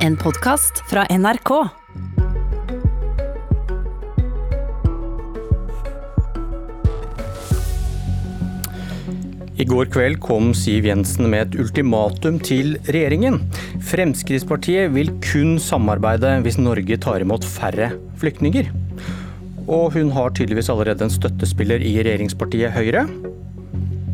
En podkast fra NRK. I går kveld kom Siv Jensen med et ultimatum til regjeringen. Fremskrittspartiet vil kun samarbeide hvis Norge tar imot færre flyktninger. Og hun har tydeligvis allerede en støttespiller i regjeringspartiet Høyre.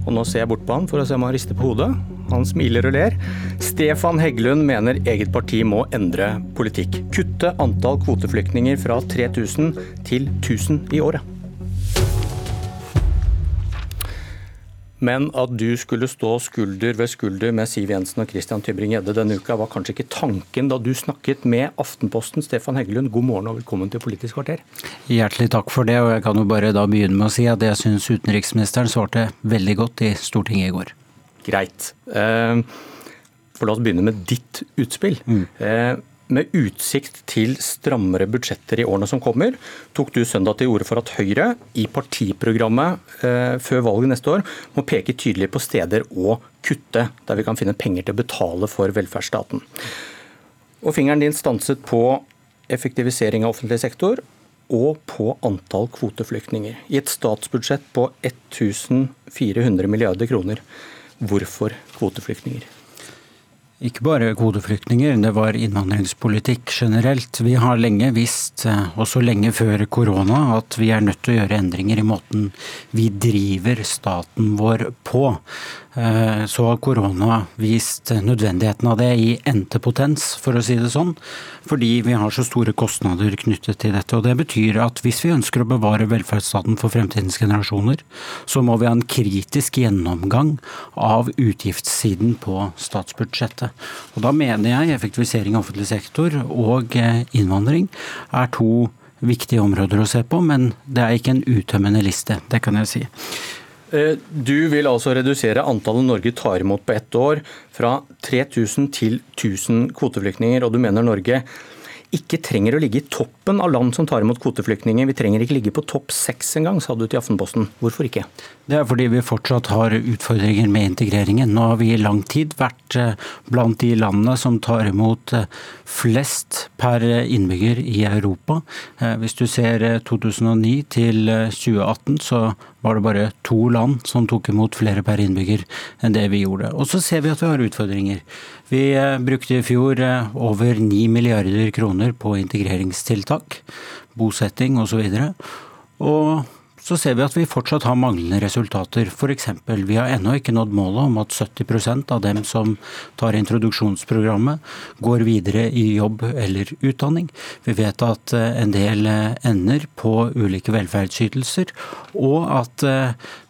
Og nå ser jeg bort på han for å se om han rister på hodet. Han smiler og ler. Stefan Heggelund mener eget parti må endre politikk. Kutte antall kvoteflyktninger fra 3000 til 1000 i året. Men at du skulle stå skulder ved skulder med Siv Jensen og Christian Tybring-Gjedde denne uka, var kanskje ikke tanken da du snakket med Aftenposten. Stefan Heggelund, god morgen og velkommen til Politisk kvarter. Hjertelig takk for det, og jeg kan jo bare da begynne med å si at jeg syns utenriksministeren svarte veldig godt i Stortinget i går. Greit. Eh, for la oss begynne med ditt utspill. Mm. Eh, med utsikt til strammere budsjetter i årene som kommer, tok du søndag til orde for at Høyre i partiprogrammet eh, før valget neste år må peke tydelig på steder å kutte, der vi kan finne penger til å betale for velferdsstaten. Og fingeren din stanset på effektivisering av offentlig sektor og på antall kvoteflyktninger. I et statsbudsjett på 1400 milliarder kroner. Hvorfor kvoteflyktninger? Ikke bare kvoteflyktninger, det var innvandringspolitikk generelt. Vi har lenge visst, eh, også lenge før korona, at vi er nødt til å gjøre endringer i måten vi driver staten vår på. Eh, så har korona vist nødvendigheten av det i endte potens, for å si det sånn. Fordi vi har så store kostnader knyttet til dette. Og det betyr at hvis vi ønsker å bevare velferdsstaten for fremtidens generasjoner, så må vi ha en kritisk gjennomgang av utgiftssiden på statsbudsjettet. Og da mener jeg effektivisering av offentlig sektor og eh, innvandring er to viktige områder å se på, men det er ikke en uttømmende liste, det kan jeg si. Eh, du vil altså redusere antallet Norge tar imot på ett år fra 3000 til 1000 kvoteflyktninger, og du mener Norge ikke trenger å ligge i toppen av land som tar imot kvoteflyktninger. Vi trenger ikke ligge på topp seks engang, sa du til Aftenposten. Hvorfor ikke? Det er fordi vi fortsatt har utfordringer med integreringen. Nå har vi i lang tid vært eh, blant de landene som tar imot eh, flest per innbygger i Europa. Hvis du ser 2009 til 2018, så var det bare to land som tok imot flere per innbygger enn det vi gjorde. Og så ser vi at vi har utfordringer. Vi eh, brukte i fjor eh, over 9 milliarder kroner på integreringstiltak, bosetting osv. Og, så ser vi at vi fortsatt har manglende resultater. F.eks. vi har ennå ikke nådd målet om at 70% av dem som tar introduksjonsprogrammet, går videre i jobb eller utdanning. Vi vet at eh, en del ender på ulike velferdsytelser, og at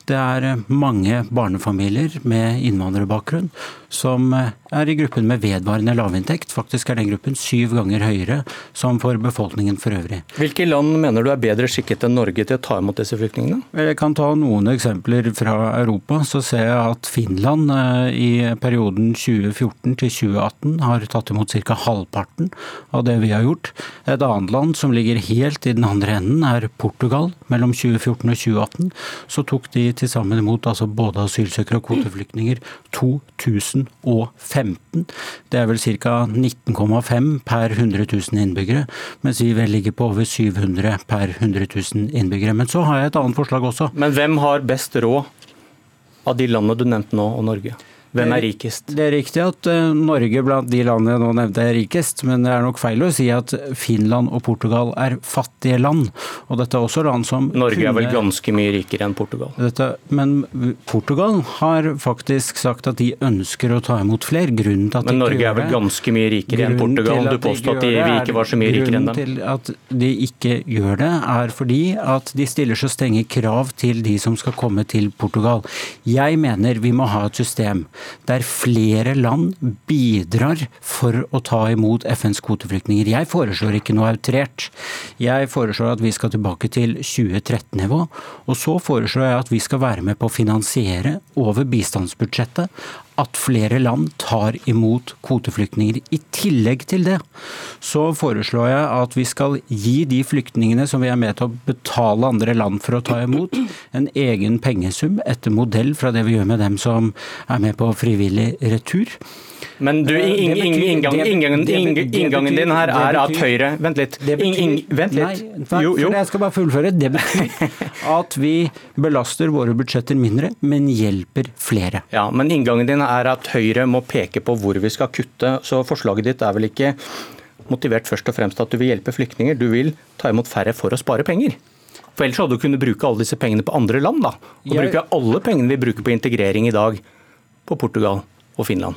det er mange barnefamilier med innvandrerbakgrunn som er i gruppen med vedvarende lavinntekt. Faktisk er den gruppen syv ganger høyere som for befolkningen for øvrig. Hvilke land mener du er bedre skikket enn Norge til å ta imot disse flyktningene? Jeg kan ta noen eksempler fra Europa. Så ser jeg at Finland eh, i perioden 2014 til 2018 har tatt imot ca. halvparten av det vi har gjort. Et annet land som ligger helt i den andre enden er Portugal. Mellom 2014 og 2018 så tok de til sammen imot altså både asylsøkere og kvoteflyktninger 2015. Det er vel ca. 19,5 per 100 000 innbyggere, mens vi vel ligger på over 700 per 100 000 innbyggere. Men så har jeg et annet forslag også. Men hvem har best råd av de landene du nevnte nå, og Norge? Hvem er rikest? Det er riktig at eh, Norge blant de landene jeg nå nevnte er rikest, men det er nok feil å si at Finland og Portugal er fattige land. Og dette er også land som Norge kunne... er vel ganske mye rikere enn Portugal? Dette... Men Portugal har faktisk sagt at de ønsker å ta imot flere. Grunnen til at men Norge er vel ganske mye rikere enn Portugal? Du påstår at de, vi ikke var så mye rikere enn dem? Grunnen til at de ikke gjør det, er fordi at de stiller så strenge krav til de som skal komme til Portugal. Jeg mener vi må ha et system der flere land bidrar for å ta imot FNs kvoteflyktninger. Jeg foreslår ikke noe outrert. Jeg foreslår at vi skal tilbake til 2013-nivå. Og så foreslår jeg at vi skal være med på å finansiere over bistandsbudsjettet at flere land tar imot kvoteflyktninger. I tillegg til det så foreslår jeg at vi skal gi de flyktningene som vi er med til å betale andre land for å ta imot, en egen pengesum etter modell fra det vi gjør med dem som er med på frivillig retur. Men du, inngangen din her er at Høyre Vent litt. Vent litt. Jo. Jeg skal bare fullføre. Det betyr at vi belaster våre budsjetter mindre, men hjelper flere. Ja, Men inngangen din er at Høyre må peke på hvor vi skal kutte. Så forslaget ditt er vel ikke motivert først og fremst at du vil hjelpe flyktninger, du vil ta imot færre for å spare penger? For Ellers hadde du kunnet bruke alle disse pengene på andre land. da, Og bruke alle pengene vi bruker på integrering i dag, på Portugal og Finland.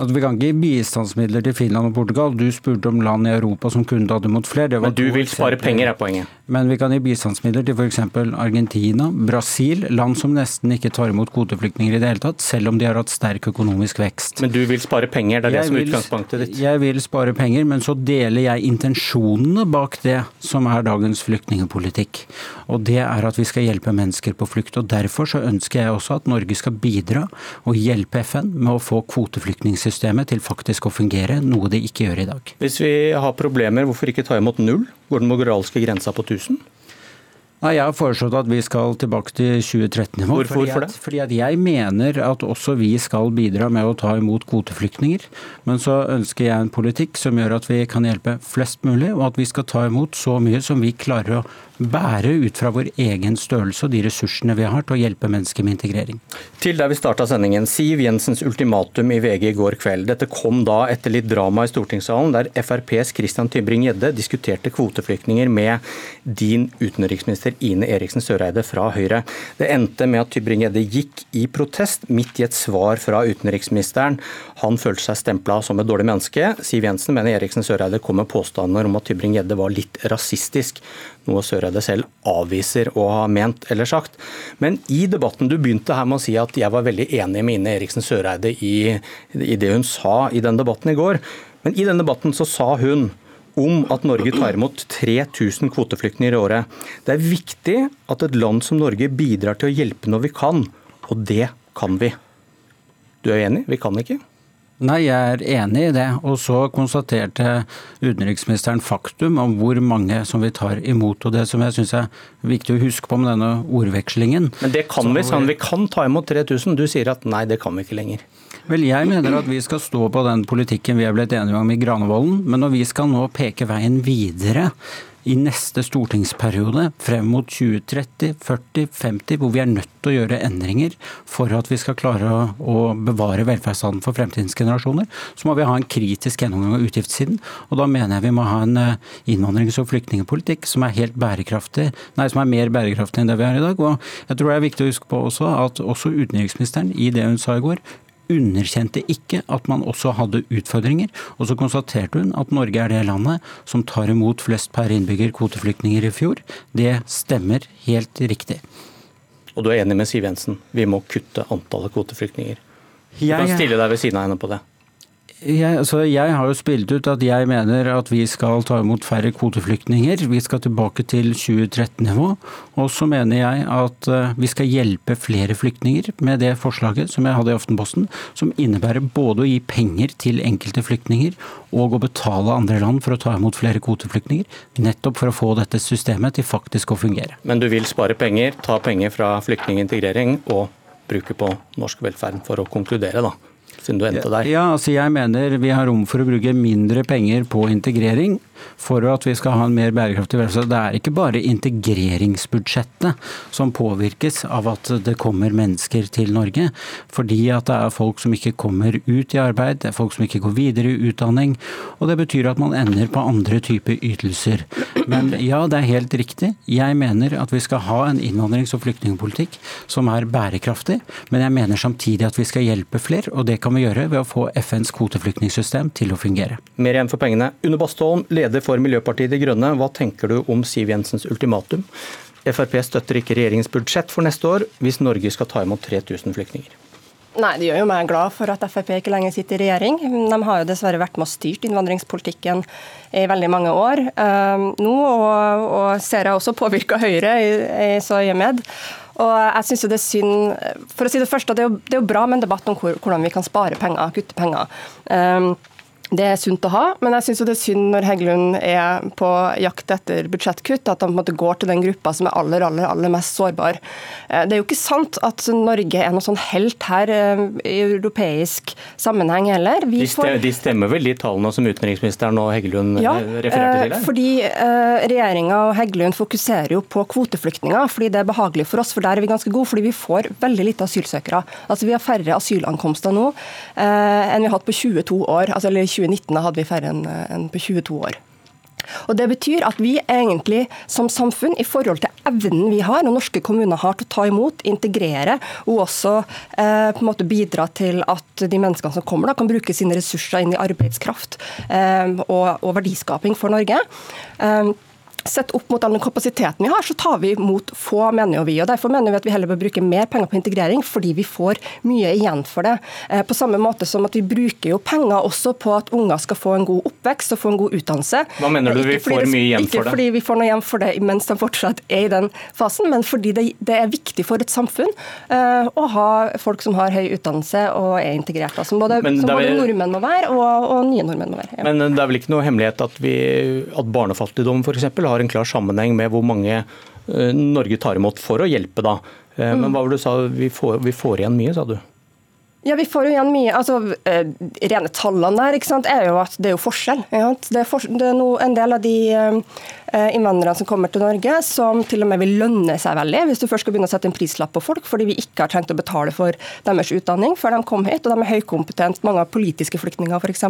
Altså, vi kan ikke gi bistandsmidler til Finland og Portugal. Du spurte om land i Europa som kunne tatt imot flere. Men du vil spare penger, er poenget. Men vi kan gi bistandsmidler til f.eks. Argentina, Brasil, land som nesten ikke tar imot kvoteflyktninger i det hele tatt, selv om de har hatt sterk økonomisk vekst. Men du vil spare penger, det er jeg det som er utgangspunktet ditt? Jeg vil spare penger, men så deler jeg intensjonene bak det som er dagens flyktningepolitikk. Og det er at vi skal hjelpe mennesker på flukt. og Derfor så ønsker jeg også at Norge skal bidra og hjelpe FN med å få kvoteflyktningssystemet systemet til faktisk å fungere, noe det ikke gjør i dag. Hvis vi har problemer, hvorfor ikke ta imot null? Går den moralske grensa på 1000? Nei, Jeg har foreslått at vi skal tilbake til 2013-nivå. Hvorfor fordi, at, fordi at jeg mener at også vi skal bidra med å ta imot kvoteflyktninger. Men så ønsker jeg en politikk som gjør at vi kan hjelpe flest mulig, og at vi skal ta imot så mye som vi klarer å bære ut fra vår egen størrelse og de ressursene vi har til å hjelpe mennesker med integrering. Til der vi starta sendingen. Siv Jensens ultimatum i VG i går kveld. Dette kom da etter litt drama i stortingssalen, der FrPs Christian Tybring-Gjedde diskuterte kvoteflyktninger med din utenriksminister Ine Eriksen Søreide fra Høyre. Det endte med at Tybring-Gjedde gikk i protest midt i et svar fra utenriksministeren. Han følte seg stempla som et dårlig menneske. Siv Jensen mener Eriksen Søreide kom med påstander om at Tybring-Gjedde var litt rasistisk noe Søreide selv avviser å ha ment eller sagt. Men i debatten, du begynte her med å si at jeg var veldig enig med Ine Eriksen Søreide i, i det hun sa i den debatten i går. Men i den debatten så sa hun om at Norge tar imot 3000 kvoteflyktninger i året. Det er viktig at et land som Norge bidrar til å hjelpe når vi kan, og det kan vi. Du er enig? Vi kan ikke? Nei, jeg er enig i det. Og så konstaterte utenriksministeren faktum om hvor mange som vi tar imot. Og det som jeg syns er viktig å huske på med denne ordvekslingen Men det kan vi, sånn. Vi kan ta imot 3000. Du sier at nei, det kan vi ikke lenger. Vel, Jeg mener at vi skal stå på den politikken vi er blitt enige om i Granevolden. Men når vi skal nå peke veien videre i neste stortingsperiode, frem mot 2030, 40, 50, hvor vi er nødt til å gjøre endringer for at vi skal klare å bevare velferdsstaten for fremtidens generasjoner, så må vi ha en kritisk gjennomgang av utgiftssiden. Og da mener jeg vi må ha en eh, innvandrings- og flyktningpolitikk som er helt bærekraftig, nei, som er mer bærekraftig enn det vi har i dag. Og jeg tror det er viktig å huske på også at også utenriksministeren i det hun sa i går, underkjente ikke at man også hadde utfordringer. Og så konstaterte hun at Norge er det landet som tar imot flest per innbygger kvoteflyktninger i fjor. Det stemmer helt riktig. Og du er enig med Siv Jensen, vi må kutte antallet kvoteflyktninger? Du kan stille deg ved siden av henne på det. Jeg, altså jeg, har jo spilt ut at jeg mener at vi skal ta imot færre kvoteflyktninger. Vi skal tilbake til 2013-nivå. Og så mener jeg at eh, vi skal hjelpe flere flyktninger med det forslaget som jeg hadde i Aftenposten, som innebærer både å gi penger til enkelte flyktninger og å betale andre land for å ta imot flere kvoteflyktninger. Nettopp for å få dette systemet til faktisk å fungere. Men du vil spare penger, ta penger fra flyktningintegrering og bruke på norsk velferd for å konkludere, da? Siden du endte der? Ja, altså jeg mener vi har rom for å bruke mindre penger på integrering for at vi skal ha en mer bærekraftig velferd. Det er ikke bare integreringsbudsjettet som påvirkes av at det kommer mennesker til Norge. Fordi at det er folk som ikke kommer ut i arbeid, det er folk som ikke går videre i utdanning. Og det betyr at man ender på andre typer ytelser. Men ja, det er helt riktig. Jeg mener at vi skal ha en innvandrings- og flyktningpolitikk som er bærekraftig. Men jeg mener samtidig at vi skal hjelpe flere, og det kan vi gjøre ved å få FNs kvoteflyktningsystem til å fungere. Mer igjen for pengene. Une Bastholm, leder for Miljøpartiet De Grønne. Hva tenker du om Siv Jensens ultimatum? Frp støtter ikke regjeringens budsjett for neste år hvis Norge skal ta imot 3000 flyktninger. Nei, Det gjør jo meg glad for at Frp ikke lenger sitter i regjering. De har jo dessverre vært med og styrt innvandringspolitikken i veldig mange år um, nå, og, og, ser jeg også påvirka Høyre i, i så øyemed. Og jeg synes jo det er synd, for å si Det først, jo, det er jo bra med en debatt om hvor, hvordan vi kan spare penger, kutte penger. Um, Det er sunt å ha, men jeg syns det er synd når Heggelund er på jakt etter budsjettkutt, at han på en måte går til den gruppa som er aller aller, aller mest sårbar. Eh, det er jo ikke sant at Norge er noe sånn helt her eh, i europeisk sammenheng heller. De, stemmer, de, stemmer vel de tallene som utenriksministeren og Heggelund ja, eh, refererte til? Ja, fordi regjeringa og Heggelund fokuserer jo på kvoteflyktninger, fordi det er behagelig for oss, for der er vi ganske gode. Fordi vi får veldig lite asylsøkere. Altså Vi har færre asylankomster nå enn vi har hatt på 22 år. altså eller 2019 hadde vi færre enn på 22 år. Og Det betyr at vi egentlig som samfunn, i forhold til evnen vi har, og norske kommuner har til å ta imot, integrere og også eh, på en måte bidra til at de menneskene som kommer, da, kan bruke sine ressurser inn i arbeidskraft eh, og, og, verdiskaping for Norge. Eh, Sett opp mot den kapasiteten vi har, så tar vi mot få, mener jo vi. og Derfor mener vi at vi heller bør bruke mer penger på integrering, fordi vi får mye igjen for det. Eh, på samme måte som at vi bruker jo penger også på at unger skal få en god oppvekst og få en god utdannelse. Hva mener du vi får mye igjen for det? Ikke fordi vi får noe igjen for det mens de fortsatt er i den fasen, men fordi det, det er viktig for et samfunn uh, å ha folk som har høy utdannelse og er integrert. Som både, som både nordmenn må være, og, og, nye nordmenn må være. Ja. Men det er vel ikke noe hemmelighet at, vi, at barnefattigdom f.eks har en klar sammenheng med hvor mange eh, Norge tar imot for å hjelpe. da. Eh, men mm. hva var det du sa, vi får, vi får igjen mye, sa du? Ja, Vi får jo igjen mye. altså eh, Rene tallene der ikke sant, er jo at det er jo forskjell. Det er, for, det er no, en del av de innvandrerne som kommer til Norge som til og med vil lønne seg veldig, hvis du først skal begynne å sette en prislapp på folk, fordi vi ikke har trengt å betale for deres utdanning før de kom hit. og De er høykompetente. Mange av politiske flyktninger f.eks.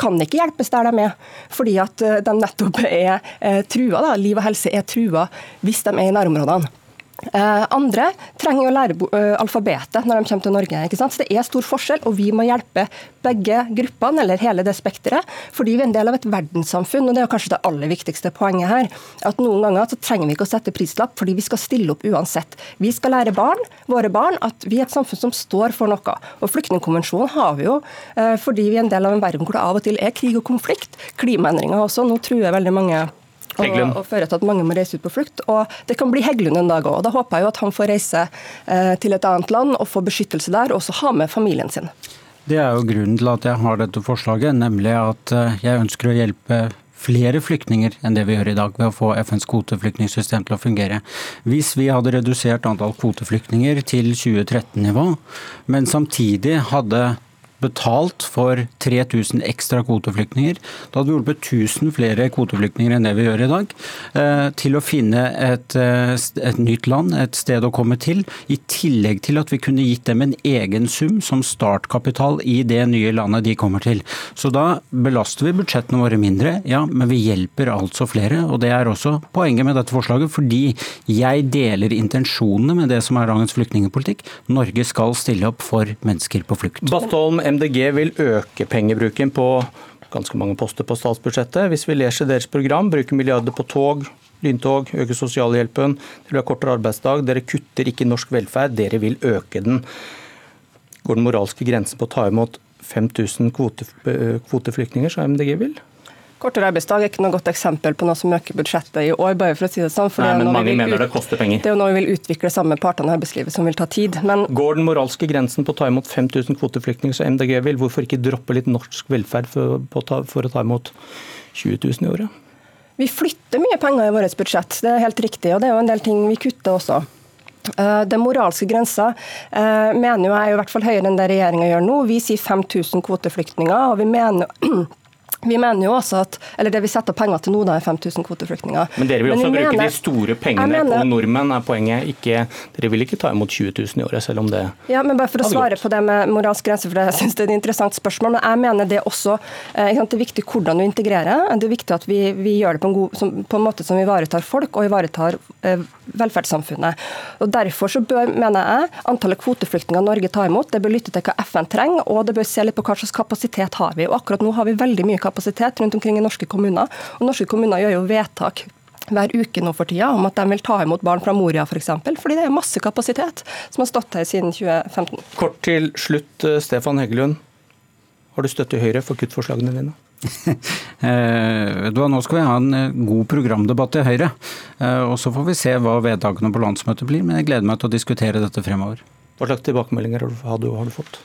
kan ikke hjelpes der de er, fordi at eh, de nettopp er eh, trua. Da. Liv og helse er trua hvis de er i nærområdene. Eh, andre trenger å lære eh, alfabetet når de kommer til Norge. ikke sant? Så Det er stor forskjell, og vi må hjelpe begge gruppene, eller hele det spekteret. Fordi vi er en del av et verdenssamfunn, og det er kanskje det aller viktigste poenget her. At noen ganger så trenger vi ikke å sette prislapp, fordi vi skal stille opp uansett. Vi skal lære barn, våre barn at vi er et samfunn som står for noe. Og Flyktningkonvensjonen har vi jo eh, fordi vi er en del av en verden hvor det av og til er krig og konflikt. Klimaendringer også. Nå truer veldig mange og, og fører til at mange må reise ut på flukt. Og det kan bli Heggelund en dag òg. Da håper jeg jo at han får reise eh, til et annet land og få beskyttelse der, og også ha med familien sin. Det er jo grunnen til at jeg har dette forslaget, nemlig at eh, jeg ønsker å hjelpe flere flyktninger enn det vi gjør i dag, ved å få FNs kvoteflyktningsystem til å fungere. Hvis vi hadde redusert antall kvoteflyktninger til 2013-nivå, men samtidig hadde betalt for 3000 ekstra kvoteflyktninger. Da hadde vi hjulpet 1000 flere kvoteflyktninger enn det vi gjør i dag, eh, til å finne et, eh, et, nytt land, et sted å komme til. I tillegg til at vi kunne gitt dem en egen sum som startkapital i det nye landet de kommer til. Så da belaster vi budsjettene våre mindre, ja, men vi hjelper altså flere. Og det er også poenget med dette forslaget, fordi jeg deler intensjonene med det som er dagens flyktningpolitikk. Norge skal stille opp for mennesker på flukt. Bastholm, MDG vil øke pengebruken på ganske mange poster på statsbudsjettet. Hvis vi leser deres program, bruker milliarder på tog, lyntog, øke sosialhjelpen, det vil ha kortere arbeidsdag. Dere kutter ikke norsk velferd, dere vil øke den. Går den moralske grensen på å ta imot 5000 kvote, kvoteflyktninger, som MDG vil? Kortere arbeidsdag er ikke noe godt eksempel på noe som øker budsjettet i år. bare for å si Det sånn. Nei, men mange mener det koster penger. Det er jo noe vi vil utvikle sammen med partene i arbeidslivet, som vil ta tid. Men Går den moralske grensen på å ta imot 5000 kvoteflyktninger som MDG vil? Hvorfor ikke droppe litt norsk velferd for, ta, for å ta imot 20 000 i året? Vi flytter mye penger i vårt budsjett, det er helt riktig. Og det er jo en del ting vi kutter også. Eh, den moralske grensa eh, mener jeg er i hvert fall høyere enn det regjeringa gjør nå. Vi sier 5000 kvoteflyktninger, og vi mener Vi mener jo også at, eller Det vi setter penger til nå, da er 5000 kvoteflyktninger. Men dere vil også bruke mener, de store pengene mener, på nordmenn, er poenget. Ikke, dere vil ikke ta imot 20 000 i året, selv om det Ja, men bare For å svare på det med moralsk grense, for det, jeg synes det er et interessant spørsmål. men Jeg mener det også eh, Det er viktig hvordan du integrerer. Det er viktig at vi, vi gjør det på en, god, som, på en, måte som ivaretar folk og ivaretar eh, velferdssamfunnet. Og Derfor så bør, mener jeg, antallet kvoteflyktninger Norge tar imot, det bør lytte til hva FN trenger, og det bør se litt på hva slags kapasitet har vi. Og Akkurat nå har vi veldig mye kapasitet kapasitet rundt omkring i norske kommuner. Og norske kommuner gjør jo vedtak hver uke nå for tida om at de vil ta imot barn fra Moria f.eks. For eksempel, fordi det er masse kapasitet som har stått her siden 2015. Kort til slutt, eh, Stefan Heggelund. Har du støtte i Høyre for kuttforslagene dine? eh, nå skal vi ha en eh, god programdebatt i Høyre. Eh, og Så får vi se hva vedtakene på landsmøtet blir. Men jeg gleder meg til å diskutere dette fremover. Hva slags tilbakemeldinger har du, har du fått?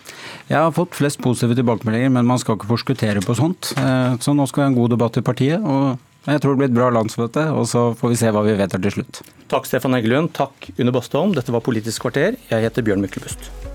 Jeg har fått flest positive tilbakemeldinger, men man skal ikke forskuttere på sånt. Eh, så nå skal vi ha en god debatt i partiet. og jeg tror det blir et bra landsmøte, og så får vi se hva vi vedtar til slutt. Takk Stefan Heggelund, takk Une Bastholm. Dette var Politisk kvarter. Jeg heter Bjørn Myklebust.